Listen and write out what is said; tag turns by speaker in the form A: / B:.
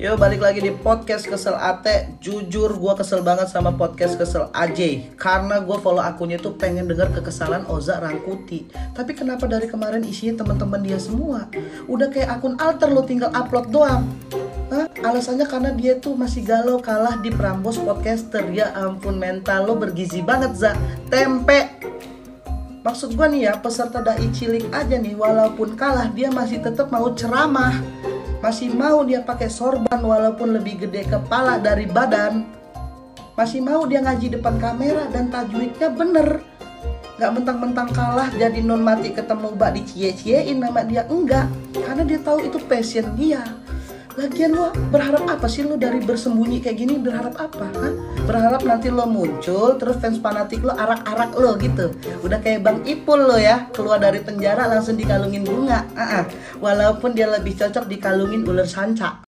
A: Yo balik lagi di podcast kesel Ate Jujur gue kesel banget sama podcast kesel AJ Karena gue follow akunnya tuh pengen denger kekesalan Oza Rangkuti. Tapi kenapa dari kemarin isinya teman-teman dia semua? Udah kayak akun alter lo tinggal upload doang. Hah? Alasannya karena dia tuh masih galau kalah di Prambos Podcaster Ya ampun mental lo bergizi banget Za. Tempe. Maksud gue nih ya peserta dai cilik aja nih Walaupun kalah dia masih tetap mau ceramah masih mau dia pakai sorban walaupun lebih gede kepala dari badan. Masih mau dia ngaji depan kamera dan tajwidnya bener. Gak mentang-mentang kalah jadi non mati ketemu bak dicie-ciein nama dia. Enggak karena dia tahu itu passion dia Lagian lo berharap apa sih lo dari bersembunyi kayak gini berharap apa? Hah? Berharap nanti lo muncul terus fans fanatik lo arak-arak lo gitu. Udah kayak Bang Ipul lo ya, keluar dari penjara langsung dikalungin bunga. Uh -uh. Walaupun dia lebih cocok dikalungin ular sanca.